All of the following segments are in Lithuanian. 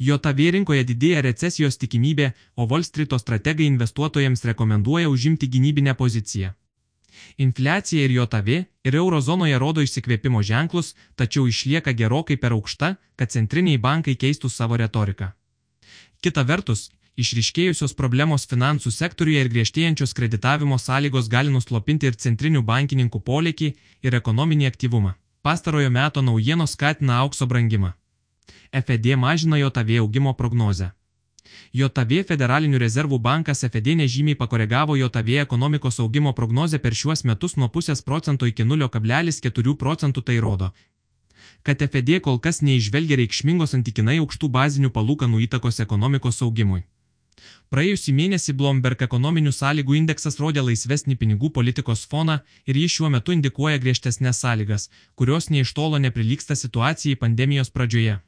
JOTV rinkoje didėja recesijos tikimybė, o Wall Street strategai investuotojams rekomenduoja užimti gynybinę poziciją. Infliacija ir JOTV ir eurozonoje rodo išsikvėpimo ženklus, tačiau išlieka gerokai per aukšta, kad centriniai bankai keistų savo retoriką. Kita vertus, išriškėjusios problemos finansų sektoriuje ir griežtėjančios kreditavimo sąlygos gali nuslopinti ir centrinių bankininkų polėkį ir ekonominį aktyvumą. Pastarojo meto naujienos skatina aukso brangimą. FED mažina JOTV augimo prognozę. JOTV Federalinių rezervų bankas FED nežymiai pakoregavo JOTV ekonomikos augimo prognozę per šiuos metus nuo pusės procento iki 0,4 procentų tai rodo, kad FED kol kas neižvelgia reikšmingos antikinai aukštų bazinių palūkanų įtakos ekonomikos augimui. Praėjusį mėnesį Bloomberg ekonominių sąlygų indeksas rodė laisvesnį pinigų politikos foną ir jis šiuo metu indikuoja griežtesnės sąlygas, kurios nei iš tolo neprilyksta situacijai pandemijos pradžioje.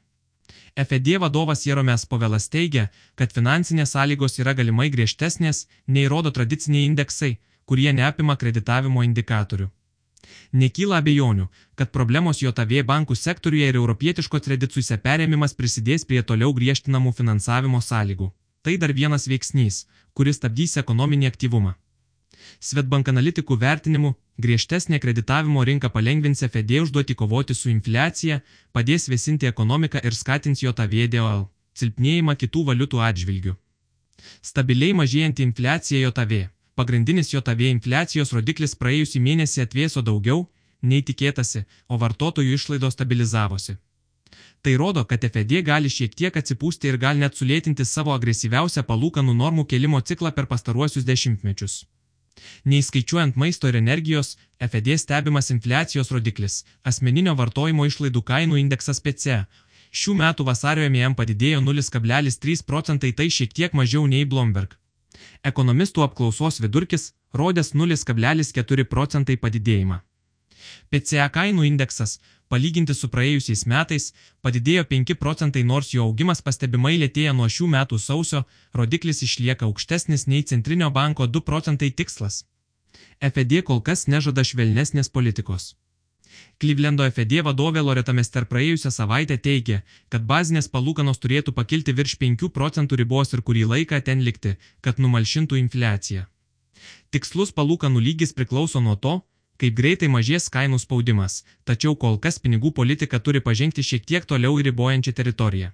FED vadovas Jeromes Povelas teigia, kad finansinės sąlygos yra galimai griežtesnės, nei rodo tradiciniai indeksai, kurie neapima kreditavimo indikatorių. Nekyla abejonių, kad problemos JOTV bankų sektoriuje ir europietiško kredituose perėmimas prisidės prie toliau griežtinamų finansavimo sąlygų. Tai dar vienas veiksnys, kuris stabdys ekonominį aktyvumą. Svetbank analitikų vertinimu, griežtesnė kreditavimo rinka palengvins FED užduoti kovoti su infliacija, padės vėsinti ekonomiką ir skatins JOTV DOL, silpnėjimą kitų valiutų atžvilgių. Stabiliai mažėjanti infliacija JOTV. Pagrindinis JOTV infliacijos rodiklis praėjusį mėnesį atvėso daugiau, nei tikėtasi, o vartotojų išlaidos stabilizavosi. Tai rodo, kad FED gali šiek tiek atsipūsti ir gali net sulėtinti savo agresyviausią palūkanų normų kelimo ciklą per pastaruosius dešimtmečius. Neįskaičiuojant maisto ir energijos, FED stebimas infliacijos rodiklis - asmeninio vartojimo išlaidų kainų indeksas PC. Šių metų vasario MIM padidėjo 0,3 procentai, tai šiek tiek mažiau nei Bloomberg. Ekonomistų apklausos vidurkis rodęs 0,4 procentai padidėjimą. PCA kainų indeksas palyginti su praėjusiais metais, padidėjo 5 procentai, nors jo augimas pastebimai lėtėja nuo šių metų sausio, rodiklis išlieka aukštesnis nei Centrinio banko 2 procentai tikslas. FED kol kas nežada švelnesnės politikos. Klyvlendo FED vadovė Loreta Mester praėjusią savaitę teigė, kad bazinės palūkanos turėtų pakilti virš 5 procentų ribos ir kurį laiką ten likti, kad numalšintų infliaciją. Tikslus palūkanų lygis priklauso nuo to, kaip greitai mažės kainų spaudimas, tačiau kol kas pinigų politika turi pažengti šiek tiek toliau į ribojančią teritoriją.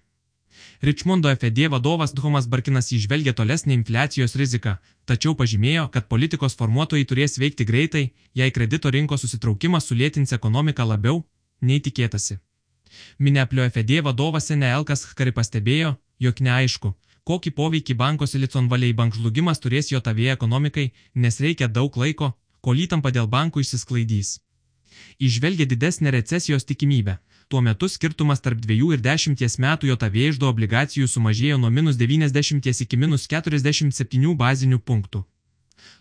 Richmondo FED vadovas Thomas Barkinas išvelgia tolesnį infliacijos riziką, tačiau pažymėjo, kad politikos formuotojai turės veikti greitai, jei kredito rinkos susitraukimas sulėtins ekonomiką labiau, nei tikėtasi. Mineplio FED vadovas Eneelkas Kari pastebėjo, jog neaišku, kokį poveikį banko Silicon Valley bank žlugimas turės jo tavėje ekonomikai, nes reikia daug laiko, kol įtampa dėl bankų išsisklaidys. Išvelgia didesnę recesijos tikimybę. Tuo metu skirtumas tarp 2 ir 10 metų JOTV išdo obligacijų sumažėjo nuo minus 90 iki minus 47 bazinių punktų.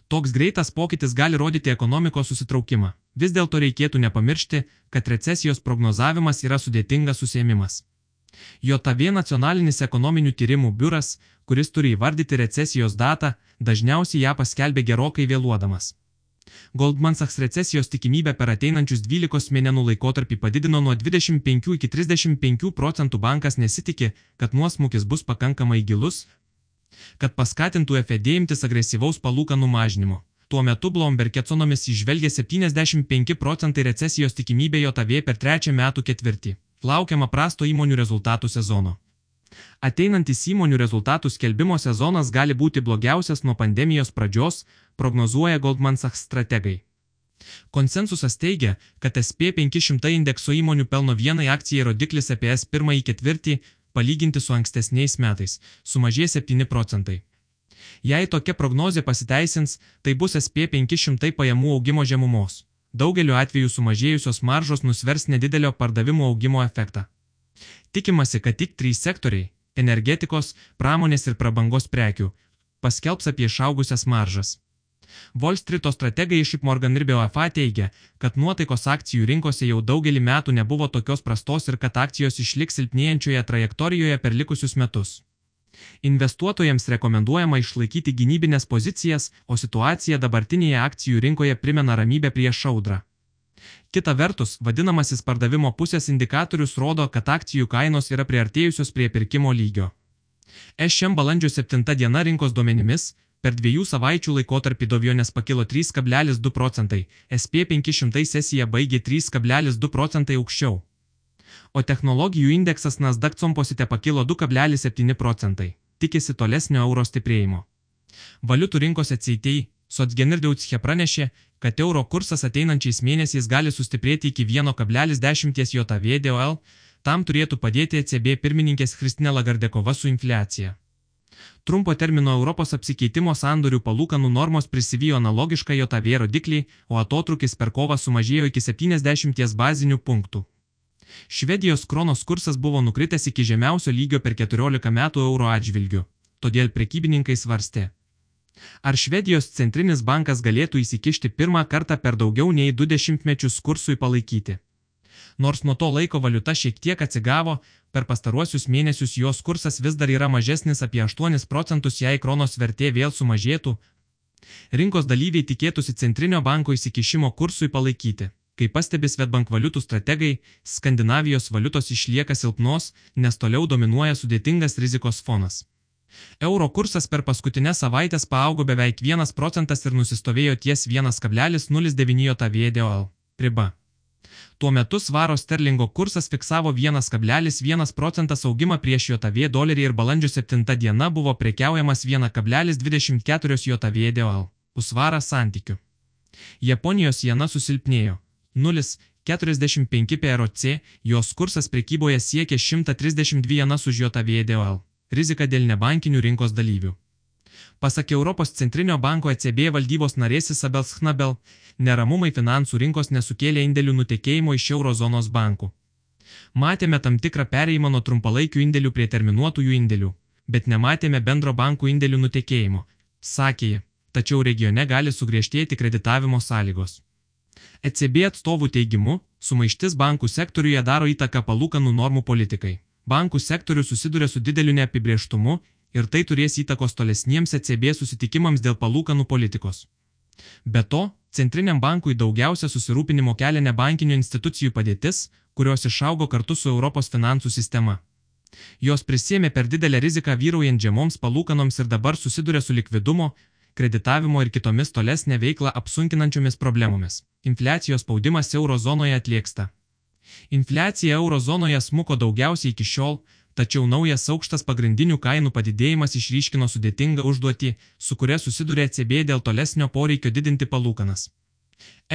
Toks greitas pokytis gali rodyti ekonomikos susitraukimą. Vis dėlto reikėtų nepamiršti, kad recesijos prognozavimas yra sudėtingas susėmimas. JOTV nacionalinis ekonominių tyrimų biuras, kuris turi įvardyti recesijos datą, dažniausiai ją paskelbė gerokai vėluodamas. Goldman Sachs recesijos tikimybę per ateinančius 12 mėnesių laikotarpį padidino nuo 25 iki 35 procentų bankas nesitikė, kad nuosmukis bus pakankamai gilus, kad paskatintų FED imtis agresyvaus palūkanų mažinimo. Tuo metu Bloomberg ekonomis išvelgia 75 procentai recesijos tikimybę JOTV per trečią metų ketvirtį. Laukiama prasto įmonių rezultatų sezono. Ateinantis įmonių rezultatų skelbimo sezonas gali būti blogiausias nuo pandemijos pradžios, prognozuoja Goldman Sachs strategai. Konsensusas teigia, kad SP 500 indekso įmonių pelno vienai akcijai rodiklis apie S pirmąjį ketvirtį, palyginti su ankstesniais metais, sumažės 7 procentai. Jei tokia prognozija pasiteisins, tai bus SP 500 pajamų augimo žemumos. Daugeliu atveju sumažėjusios maržos nusvers nedidelio pardavimo augimo efektą. Tikimasi, kad tik trys sektoriai - energetikos, pramonės ir prabangos prekių - paskelbs apie išaugusias maržas. Wall Street'o strategai iš Morgan ir BOFA teigia, kad nuotaikos akcijų rinkose jau daugelį metų nebuvo tokios prastos ir kad akcijos išliks silpnėjančioje trajektorijoje per likusius metus. Investuotojams rekomenduojama išlaikyti gynybinės pozicijas, o situacija dabartinėje akcijų rinkoje primena ramybę prieš audrą. Kita vertus, vadinamasis pardavimo pusės indikatorius rodo, kad akcijų kainos yra priartėjusios prie pirkimo lygio. Šiam balandžio 7 diena rinkos duomenimis per dviejų savaičių laikotarpį dovionės pakilo 3,2 procentai, SP500 sesija baigė 3,2 procentai aukščiau. O technologijų indeksas Nasdaq composite pakilo 2,7 procentai, tikisi tolesnio euro stiprėjimo. Valiutų rinkos atsieitėjai Sotsgenirdiautsche pranešė, kad euro kursas ateinančiais mėnesiais gali sustiprėti iki 1,10 JVDOL, tam turėtų padėti ECB pirmininkės Kristina Lagardekova su infliacija. Trumpo termino Europos apsikeitimo sandorių palūkanų normos prisivijo analogišką JOTV rodiklį, o atotrukis per kovą sumažėjo iki 70 bazinių punktų. Švedijos kronos kursas buvo nukritęs iki žemiausio lygio per 14 metų euro atžvilgių, todėl prekybininkai svarstė. Ar Švedijos centrinis bankas galėtų įsikišti pirmą kartą per daugiau nei du dešimtmečius kursui palaikyti? Nors nuo to laiko valiuta šiek tiek atsigavo, per pastaruosius mėnesius jos kursas vis dar yra mažesnis apie 8 procentus, jei kronos vertė vėl sumažėtų. Rinkos dalyviai tikėtųsi centrinio banko įsikišimo kursui palaikyti. Kaip pastebi Svetbank valiutų strategai, Skandinavijos valiutos išlieka silpnos, nes toliau dominuoja sudėtingas rizikos fonas. Euro kursas per paskutinę savaitę paaugo beveik 1 procentas ir nusistovėjo ties 1,09 JVDOL riba. Tuo metu svaro sterlingo kursas fiksavo 1,1 procentas augimą prieš JV dolerį ir balandžio 7 diena buvo prekiaujamas 1,24 JV DOL usvarą santykių. Japonijos jena susilpnėjo 0,45 PROC, jos kursas prekyboje siekia 132 jenas už JV DOL. Rizika dėl nebankinių rinkos dalyvių. Pasak Europos centrinio banko ECB valdybos narės Isabel Schnabel, neramumai finansų rinkos nesukėlė indėlių nutekėjimo iš eurozonos bankų. Matėme tam tikrą pereimą nuo trumpalaikių indėlių prie terminuotųjų indėlių, bet nematėme bendro bankų indėlių nutekėjimo, sakė ji, tačiau regione gali sugriežtėti kreditavimo sąlygos. ECB atstovų teigimu, sumaištis bankų sektoriuje daro įtaką palūkanų normų politikai. Bankų sektorius susiduria su dideliu neapibrieštumu ir tai turės įtakos tolesniems ECB susitikimams dėl palūkanų politikos. Be to, Centriniam bankui daugiausia susirūpinimo kelia nebankinių institucijų padėtis, kurios išaugo kartu su Europos finansų sistema. Jos prisėmė per didelę riziką vyraujant žemoms palūkanoms ir dabar susiduria su likvidumo, kreditavimo ir kitomis tolesnę veiklą apsunkinančiomis problemomis. Infliacijos spaudimas eurozonoje atlieksta. Infliacija eurozonoje smuko daugiausiai iki šiol, tačiau naujas aukštas pagrindinių kainų padidėjimas išryškino sudėtingą užduotį, su kuria susiduria ECB dėl tolesnio poreikio didinti palūkanas.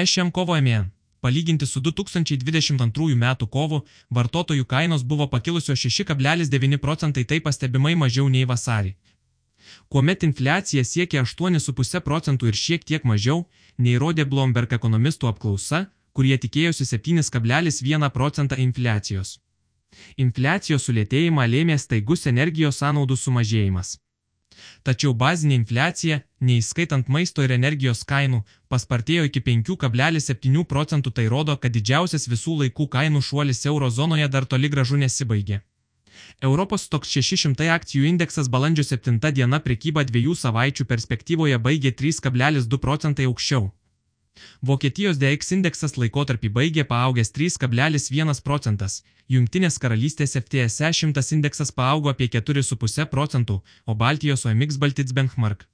Šiam kovo EMEN. Palyginti su 2022 m. kovu, vartotojų kainos buvo pakilusios 6,9 procentai tai pastebimai mažiau nei vasarį. Kuomet infliacija siekia 8,5 procentų ir šiek tiek mažiau, nei rodė Bloomberg ekonomistų apklausa, kurie tikėjosi 7,1 procentą infliacijos. Infliacijos sulėtėjimą lėmė staigus energijos sąnaudų sumažėjimas. Tačiau bazinė infliacija, neįskaitant maisto ir energijos kainų, paspartėjo iki 5,7 procentų, tai rodo, kad didžiausias visų laikų kainų šuolis eurozonoje dar toli gražu nesibaigė. Europos toks 600 akcijų indeksas balandžio 7 diena prekyba dviejų savaičių perspektyvoje baigė 3,2 procentai aukščiau. Vokietijos DX indeksas laikotarpį baigė paaugęs 3,1 procentas, Junktinės karalystės FTSE 100 indeksas paaugo apie 4,5 procentų, o Baltijos OMX Baltits Benchmark.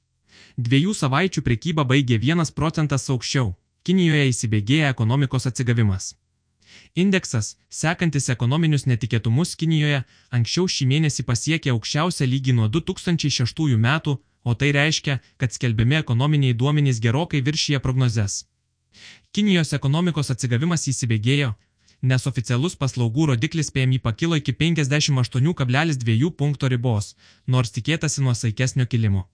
Dviejų savaičių prekyba baigė 1 procentas aukščiau, Kinijoje įsibėgėja ekonomikos atsigavimas. Indeksas, sekantis ekonominius netikėtumus Kinijoje, anksčiau šį mėnesį pasiekė aukščiausią lygį nuo 2006 metų, o tai reiškia, kad skelbiami ekonominiai duomenys gerokai viršyje prognozes. Kinijos ekonomikos atsigavimas įsibėgėjo, nes oficialus paslaugų rodiklis PMI pakilo iki 58,2 punkto ribos, nors tikėtasi nuosaikesnio kilimo.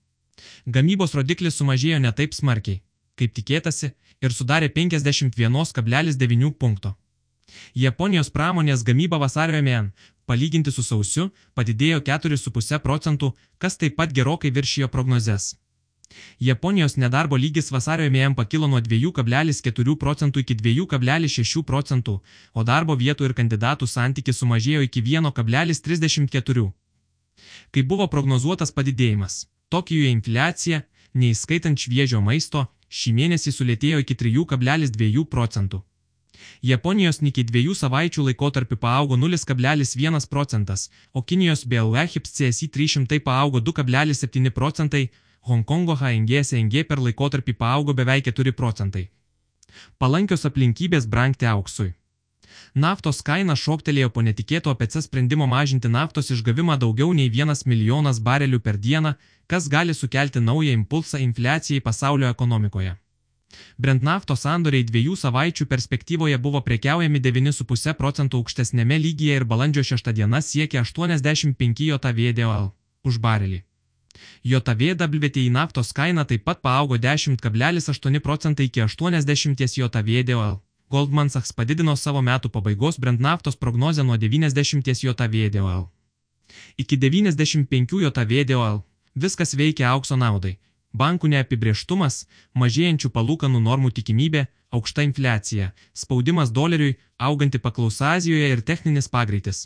Gamybos rodiklis sumažėjo ne taip smarkiai, kaip tikėtasi, ir sudarė 51,9 punkto. Japonijos pramonės gamyba vasario mėn, palyginti su sausiu, padidėjo 4,5 procentų, kas taip pat gerokai viršijo prognozes. Japonijos nedarbo lygis vasario mėjem pakilo nuo 2,4 procentų iki 2,6 procentų, o darbo vietų ir kandidatų santykis sumažėjo iki 1,34. Kai buvo prognozuotas padidėjimas, Tokijoje infliacija, neįskaitant šviežio maisto, šį mėnesį sulėtėjo iki 3,2 procentų. Japonijos Nikkei dviejų savaičių laikotarpį paaugo 0,1 procentas, o Kinijos BLE HIPS CSI 300 paaugo 2,7 procentai, Hongkongo HNG SNG per laikotarpį paaugo beveik 4 procentai. Palankios aplinkybės brangti auksui. Naftos kaina šoktelėjo po netikėto APC sprendimo mažinti naftos išgavimą daugiau nei 1 milijonas barelių per dieną, kas gali sukelti naują impulsą infliacijai pasaulio ekonomikoje. Brent naftos sandoriai dviejų savaičių perspektyvoje buvo prekiaujami 9,5 procentų aukštesnėme lygyje ir balandžio 6 diena siekė 85 JVDOL už barelį. JVWTI naftos kaina taip pat paaugo 10,8 procentai iki 80 JVDOL. Goldman Sachs padidino savo metų pabaigos Brent naftos prognozę nuo 90 JVDOL iki 95 JVDOL. Viskas veikia aukso naudai bankų neapibrieštumas, mažėjančių palūkanų normų tikimybė, aukšta infliacija, spaudimas doleriui, auganti paklausa Azijoje ir techninis pagreitis.